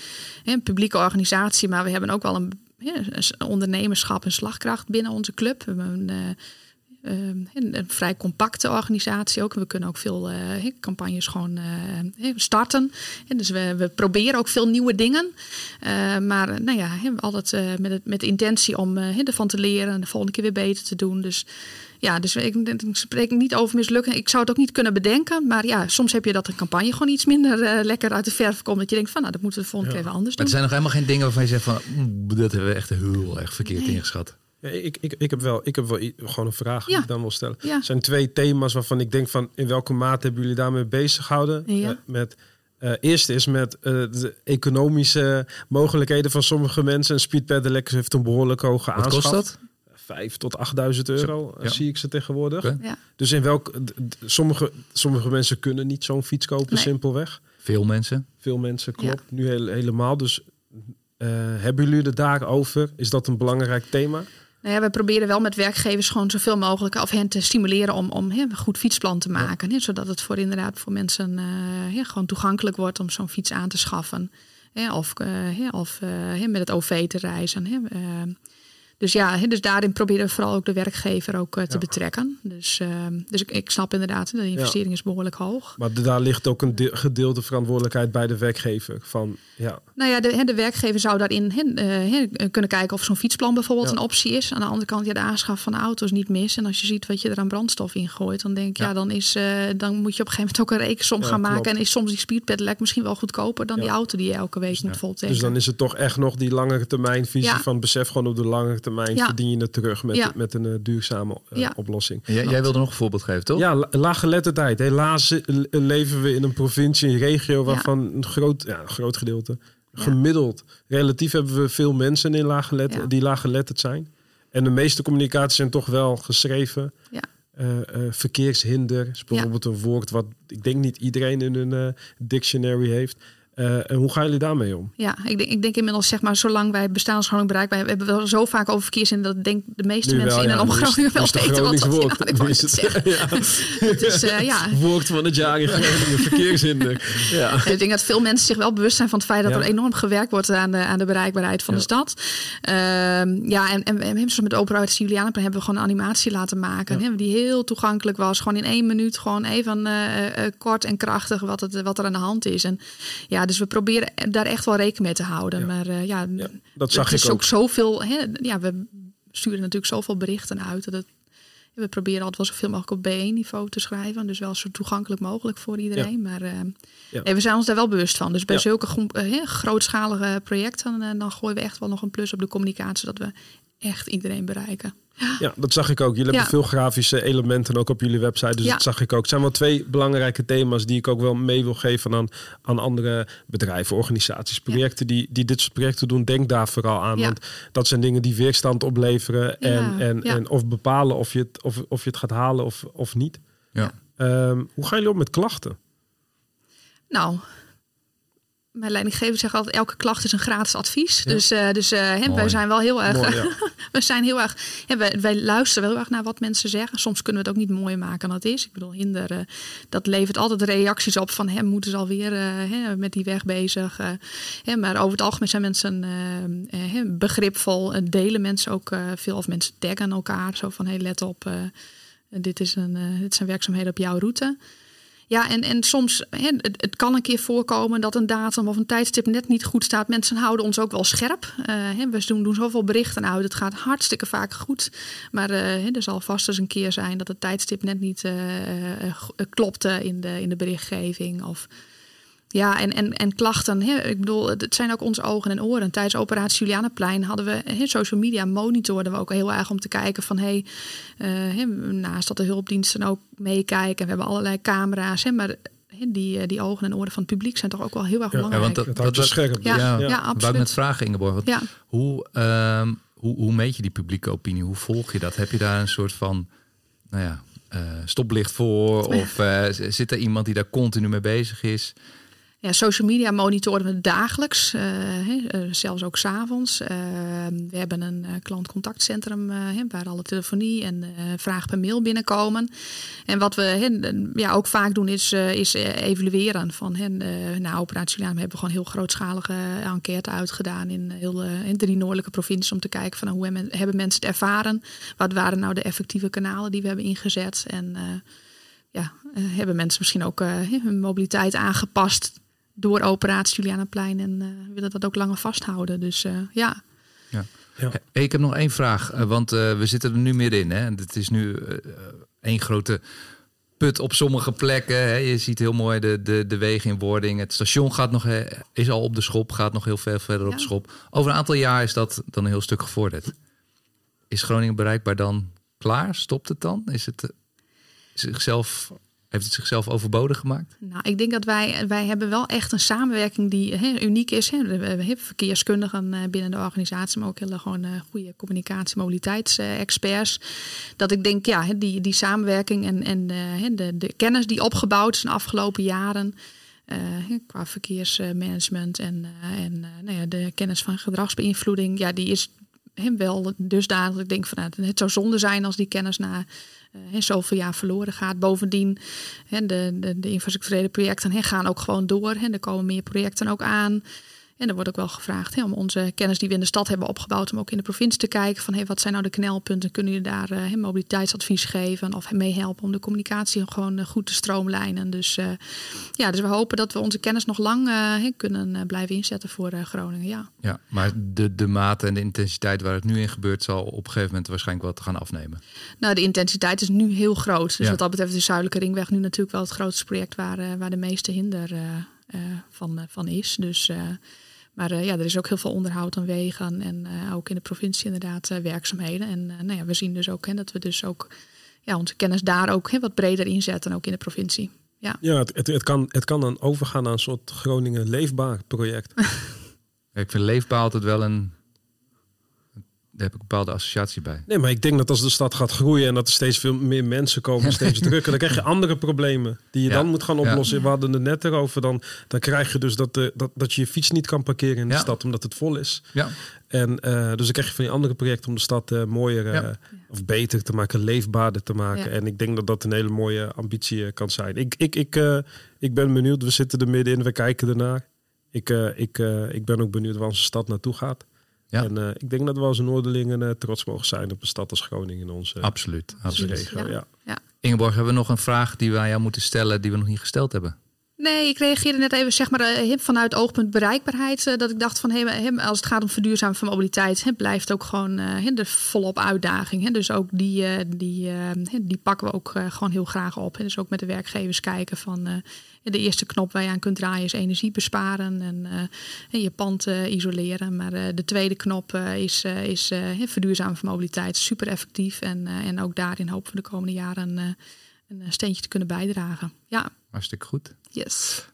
een publieke organisatie, maar we hebben ook wel een, ondernemerschap en slagkracht binnen onze club. We hebben een, eh, een, een vrij compacte organisatie ook. We kunnen ook veel eh, campagnes gewoon eh, starten. En dus we, we proberen ook veel nieuwe dingen. Eh, maar nou ja, altijd met, het, met de intentie om ervan te leren en de volgende keer weer beter te doen. Dus ja, dus ik, ik spreek niet over mislukken. Ik zou het ook niet kunnen bedenken. Maar ja, soms heb je dat een campagne gewoon iets minder lekker uit de verf komt. Dat je denkt van, nou, dat moeten we de volgende keer even anders maar doen. er zijn nog helemaal geen dingen waarvan je zegt van, dat hebben we echt heel erg verkeerd ingeschat. Ja, ik, ik, ik, heb wel, ik heb wel gewoon een vraag die Ja. ik dan wil stellen. Ja. Er zijn twee thema's waarvan ik denk van in welke mate hebben jullie daarmee bezig gehouden? Ja. Eh, met, eh eerste is met eh, de economische mogelijkheden van sommige mensen. En Speed Pedelec heeft een behoorlijk hoge Wat aanschaf. kost dat? Vijf tot 8000 euro ja. zie ik ze tegenwoordig. Ja. Dus in welk, sommige, sommige mensen kunnen niet zo'n fiets kopen, Nee. simpelweg. Veel mensen. Veel mensen, klopt. Nu helemaal. Dus eh, hebben jullie het daarover? Is dat een belangrijk thema? Nou ja, we proberen wel met werkgevers gewoon zoveel mogelijk af hen te stimuleren om, om een goed fietsplan te maken. Zodat het voor inderdaad voor mensen eh, gewoon toegankelijk wordt om zo'n fiets aan te schaffen. Of eh, of eh, met het OV te reizen. Dus ja, dus daarin proberen we vooral ook de werkgever ook eh, te Ja. betrekken. Dus, eh, dus ik, ik snap inderdaad, de investering is behoorlijk hoog. Maar daar ligt ook een de- gedeelde verantwoordelijkheid bij de werkgever. Van, ja, Nou ja, de, de werkgever zou daarin eh, kunnen kijken of zo'n fietsplan bijvoorbeeld Ja. een optie is. Aan de andere kant, ja, de aanschaf van de auto is niet mis. En als je ziet wat je er aan brandstof in gooit, dan denk ik, ja, dan, is, eh, dan moet je op een gegeven moment ook een rekensom gaan maken. En is soms die speedpedelec misschien wel goedkoper dan die auto die je elke week moet voltanken. dus dan is het toch echt nog die langere termijn visie van besef gewoon op de langere termijn Ja. verdien je het terug met, Ja. met een eh, duurzame eh, Ja. oplossing. Jij, jij wilde nog een voorbeeld geven, toch? Ja, la- laaggeletterdheid. Helaas eh, le- leven we in een provincie, een regio waarvan een groot, ja, een groot gedeelte, Ja. gemiddeld, relatief hebben we veel mensen in laaggelet, Ja. die laaggeletterd zijn. En de meeste communicaties zijn toch wel geschreven. Ja. Eh, eh, verkeershinder is bijvoorbeeld een woord wat ik denk niet iedereen in hun eh, dictionary heeft. Eh, en hoe gaan jullie daarmee om? Ja, ik denk, ik denk inmiddels, zeg maar, zolang wij bestaansgroning bereiken, wij hebben wel zo vaak over verkeerszin dat ik denk de meeste Nu mensen wel, in ja, en om nu is- Groningen nu wel de weten wat dat Nu is net het-. Dus eh, ja, Woord van het jaar in Groningen. Ja. Ik denk dat veel mensen zich wel bewust zijn van het feit dat Ja. er enorm gewerkt wordt aan de, aan de bereikbaarheid van Ja. de stad. Ehm, ja, en, en, en we hebben zo met operatie Julianaplan hebben we gewoon een animatie laten maken. Ja. hè, Die heel toegankelijk was. Gewoon in één minuut, gewoon even eh, kort en krachtig wat, het, wat er aan de hand is. En ja, dus we proberen daar echt wel rekening mee te houden. Ja. Maar eh, ja, Ja, dat zag het is ik ook. ook zoveel. Hè, ja, we sturen natuurlijk zoveel berichten uit. Dat we proberen altijd wel zoveel mogelijk op B1-niveau te schrijven. Dus wel zo toegankelijk mogelijk voor iedereen. Maar eh, Ja. nee, we zijn ons daar wel bewust van. Dus bij Ja. zulke hè, grootschalige projecten, dan gooien we echt wel nog een plus op de communicatie. Zodat we echt iedereen bereiken. Ja, dat zag ik ook. Jullie Ja. hebben veel grafische elementen ook op jullie website. Dus Ja. dat zag ik ook. Het zijn wel twee belangrijke thema's die ik ook wel mee wil geven aan, aan andere bedrijven, organisaties, projecten die, die dit soort projecten doen. Denk daar vooral aan. Ja. Want dat zijn dingen die weerstand opleveren. En, Ja, en, ja. en of bepalen of je het, of, of je het gaat halen of, of niet. Ja. Ehm, hoe gaan jullie om met klachten? Nou, mijn leidinggever zegt altijd: elke klacht is een gratis advies. Ja. Dus, eh, dus Mooi. wij zijn wel heel erg. Mooi, ja. we zijn heel erg. Wij, wij luisteren wel heel erg naar wat mensen zeggen. Soms kunnen we het ook niet mooier maken dan het is. Ik bedoel, hinder, eh, dat levert altijd reacties op van hem moeten ze alweer hè, met die weg bezig. hè, maar over het algemeen zijn mensen begripvol. Delen mensen ook veel of mensen taggen elkaar. Zo van: hey, let op. dit, is een, dit zijn werkzaamheden op jouw route. Ja, en, en soms, hè, het, kan een keer voorkomen dat een datum of een tijdstip net niet goed staat. Mensen houden ons ook wel scherp. Eh, hè, we doen, doen zoveel berichten uit. Het gaat hartstikke vaak goed. Maar eh, er zal vast eens een keer zijn dat het tijdstip net niet eh, klopte in de, in de berichtgeving. Of, ja, en, en, en klachten. Hè, ik bedoel, het zijn ook onze ogen en oren. Tijdens operatie Julianaplein hadden we hè, social media monitorden we ook heel erg om te kijken van hey, eh, hè, naast dat de hulpdiensten ook meekijken. We hebben allerlei camera's, hè, maar hè, die, eh, die ogen en oren van het publiek zijn toch ook wel heel erg Ja, belangrijk. want dat- Het houdt je scherp. Ja, ja, ja, wou ik absoluut. net vragen, Ingeborg. want Ja. Hoe, ehm, hoe, hoe meet je die publieke opinie? Hoe volg je dat? Heb je daar een soort van nou ja, eh, stoplicht voor? Of eh, zit er iemand die daar continu mee bezig is? Ja, social media monitoren we dagelijks, uh, he, zelfs ook s'avonds. Uh, we hebben een uh, klantcontactcentrum waar alle telefonie en vragen per mail binnenkomen. En wat we ja, ook vaak doen is, is evalueren. Van, na operatie hebben we gewoon heel grootschalige enquête uitgedaan in, heel, in drie noordelijke provincies om te kijken van hoe hebben mensen het ervaren. Wat waren nou de effectieve kanalen die we hebben ingezet en ja, hebben mensen misschien ook hun mobiliteit aangepast door operatie Julianaplein en uh, willen dat ook langer vasthouden. Dus uh, ja. ja. ja. ik heb nog één vraag, uh, want we zitten er nu middenin. Hè? Het is nu één grote put op sommige plekken. Hè? Je ziet heel mooi de, de, de wegen in wording. Het station gaat nog, is al op de schop, gaat nog heel veel verder op de schop. Over een aantal jaar is dat dan een heel stuk gevorderd. Is Groningen bereikbaar dan klaar? Stopt het dan? Is het zichzelf heeft het zichzelf overbodig gemaakt? Nou, ik denk dat wij, wij hebben wel echt een samenwerking die uniek is. We hebben verkeerskundigen eh, binnen de organisatie, maar ook hele gewoon uh, goede communicatie, mobiliteitsexperts. Dat ik denk, ja, die, die samenwerking en, en uh, de, de kennis die opgebouwd is in de afgelopen jaren. qua verkeersmanagement en, en nou ja, de kennis van gedragsbeïnvloeding, ja, die is hem wel dusdanig ik denk van nou, het zou zonde zijn als die kennis na uh, zoveel jaar verloren gaat. Bovendien, hè, de, de, de infrastructurele projecten hè, gaan ook gewoon door. Hè. Er komen meer projecten ook aan. En er wordt ook wel gevraagd hè, om onze kennis die we in de stad hebben opgebouwd, om ook in de provincie te kijken van hey, wat zijn nou de knelpunten? Kunnen jullie daar uh, mobiliteitsadvies geven of meehelpen om de communicatie gewoon uh, goed te stroomlijnen? Dus, uh, ja, dus we hopen dat we onze kennis nog lang kunnen blijven inzetten voor Groningen. Ja. ja, maar de, de mate en de intensiteit waar het nu in gebeurt, zal op een gegeven moment waarschijnlijk wel te gaan afnemen. Nou, de intensiteit is nu heel groot. Dus wat dat betreft is de Zuidelijke Ringweg nu natuurlijk wel het grootste project waar, waar de meeste hinder van, van is. Dus maar uh, ja, er is ook heel veel onderhoud aan wegen en uh, ook in de provincie inderdaad uh, werkzaamheden. En nou ja, we zien dus ook hè, dat we dus ook ja, onze kennis daar ook hè, wat breder inzetten, ook in de provincie. Ja, ja het, het, het, kan, het kan dan overgaan naar een soort Groningen leefbaar project. ik vind leefbaar altijd wel een daar heb ik een bepaalde associatie bij. Nee, maar ik denk dat als de stad gaat groeien en dat er steeds veel meer mensen komen, steeds drukker, dan krijg je andere problemen die je dan moet gaan oplossen. Ja. We hadden het net erover. Dan, dan krijg je dus dat, de, dat, dat je je fiets niet kan parkeren in de stad omdat het vol is. Ja. En uh, dus dan krijg je van die andere projecten om de stad uh, mooier uh, of beter te maken, leefbaarder te maken. En ik denk dat dat een hele mooie ambitie kan zijn. Ik, ik, ik, ik ben benieuwd. We zitten er middenin, we kijken ernaar. Ik, ik, ik ben ook benieuwd waar onze stad naartoe gaat. Ja. En uh, ik denk dat we als Noorderlingen uh, trots mogen zijn op een stad als Groningen in onze, absoluut, absoluut. regio. Ja. Ja. Ingeborg, hebben we nog een vraag die we aan jou moeten stellen die we nog niet gesteld hebben? Nee, ik reageerde net even zeg maar, uh, vanuit oogpunt bereikbaarheid. Uh, dat ik dacht van hey, als het gaat om verduurzamen van mobiliteit, blijft ook gewoon de volop uitdaging. Dus ook die, die, die pakken we ook gewoon heel graag op. Dus ook met de werkgevers kijken van de eerste knop waar je aan kunt draaien is energie besparen en, je pand isoleren. Maar de tweede knop is, is verduurzamen van mobiliteit. Super effectief. En, en ook daarin hopen we de komende jaren een steentje te kunnen bijdragen. Ja. Hartstikke goed. Yes.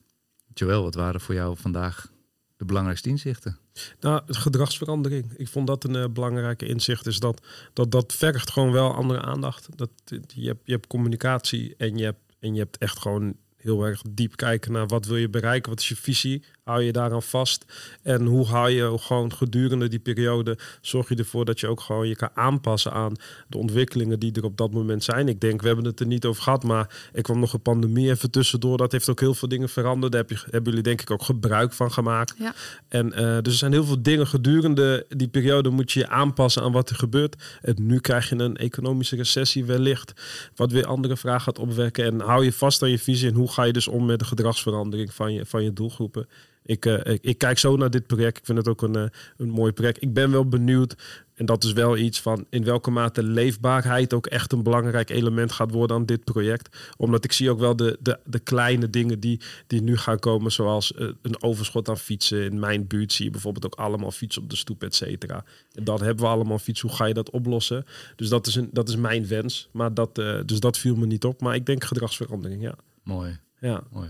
Joël, wat waren voor jou vandaag de belangrijkste inzichten? Nou, gedragsverandering. Ik vond dat een belangrijke inzicht. Is dat, dat dat vergt gewoon wel andere aandacht. Dat, je, hebt, je hebt communicatie en je hebt, en je hebt echt gewoon heel erg diep kijken naar wat wil je bereiken, wat is je visie, hou je daaraan vast en hoe hou je gewoon gedurende die periode zorg je ervoor dat je ook gewoon je kan aanpassen aan de ontwikkelingen die er op dat moment zijn. Ik denk, we hebben het er niet over gehad, maar ik kwam nog een pandemie even tussendoor. Dat heeft ook heel veel dingen veranderd. Daar heb je, hebben jullie denk ik ook gebruik van gemaakt. Ja. En uh, dus er zijn heel veel dingen gedurende die periode moet je je aanpassen aan wat er gebeurt. En nu krijg je een economische recessie wellicht, wat weer andere vragen gaat opwekken. En hou je vast aan je visie en hoe ga je dus om met de gedragsverandering van je, van je doelgroepen. Ik, uh, ik, ik, kijk zo naar dit project. Ik vind het ook een, uh, een mooi project. Ik ben wel benieuwd. En dat is wel iets van in welke mate leefbaarheid ook echt een belangrijk element gaat worden aan dit project. Omdat ik zie ook wel de, de, de kleine dingen die, die nu gaan komen. Zoals uh, een overschot aan fietsen. In mijn buurt zie je bijvoorbeeld ook allemaal fietsen op de stoep, et cetera. En dan hebben we allemaal fietsen. Hoe ga je dat oplossen? Dus dat is, een, dat is mijn wens. Maar dat, dus dat viel me niet op. Maar ik denk gedragsverandering, ja. Mooi. Ja. Mooi.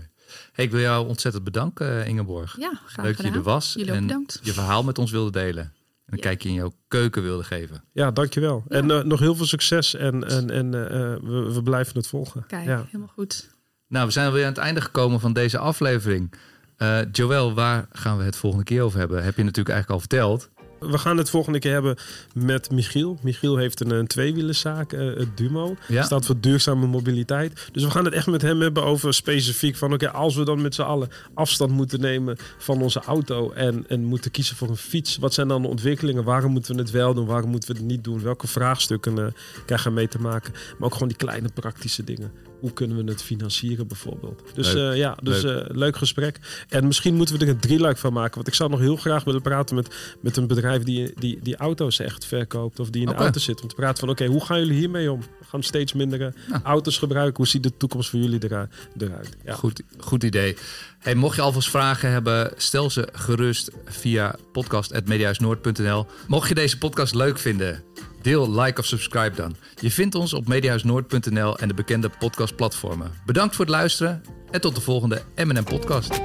Hey, ik wil jou ontzettend bedanken, eh, Ingeborg. Ja, graag Leuk dat je er was Jullie en bedankt. je verhaal met ons wilde delen. En een ja. kijkje in jouw keuken wilde geven. Ja, dankjewel. Ja. En uh, nog heel veel succes en, en, en uh, we, we, blijven het volgen. Kijk, ja. helemaal goed. Nou, we zijn alweer aan het einde gekomen van deze aflevering. Uh, Joël, waar gaan we het volgende keer over hebben? Heb je natuurlijk eigenlijk al verteld. We gaan het volgende keer hebben met Michiel. Michiel heeft een, een tweewielenzaak, uh, het Dumo. Ja. Staat voor duurzame mobiliteit. Dus we gaan het echt met hem hebben over specifiek van... oké, als we dan met z'n allen afstand moeten nemen van onze auto... En, en moeten kiezen voor een fiets. Wat zijn dan de ontwikkelingen? Waarom moeten we het wel doen? Waarom moeten we het niet doen? Welke vraagstukken uh, krijgen we mee te maken? Maar ook gewoon die kleine praktische dingen hoe kunnen we het financieren bijvoorbeeld. Dus leuk. Uh, ja, dus leuk. Uh, leuk. gesprek. En misschien moeten we er een drieluik van maken. Want ik zou nog heel graag willen praten met, met een bedrijf die, die, die auto's echt verkoopt. Of die in de auto zit. Om te praten van oké, hoe gaan jullie hiermee om? We gaan steeds minder nou. auto's gebruiken. Hoe ziet de toekomst voor jullie eruit? eruit? Ja. Goed, goed idee. Hey, mocht je alvast vragen hebben, stel ze gerust via podcast.mediahuisnoord.nl. Mocht je deze podcast leuk vinden, Deel, like of subscribe dan. Je vindt ons op mediahuisnoord.nl en de bekende podcastplatformen. Bedankt voor het luisteren en tot de volgende M&M Podcast.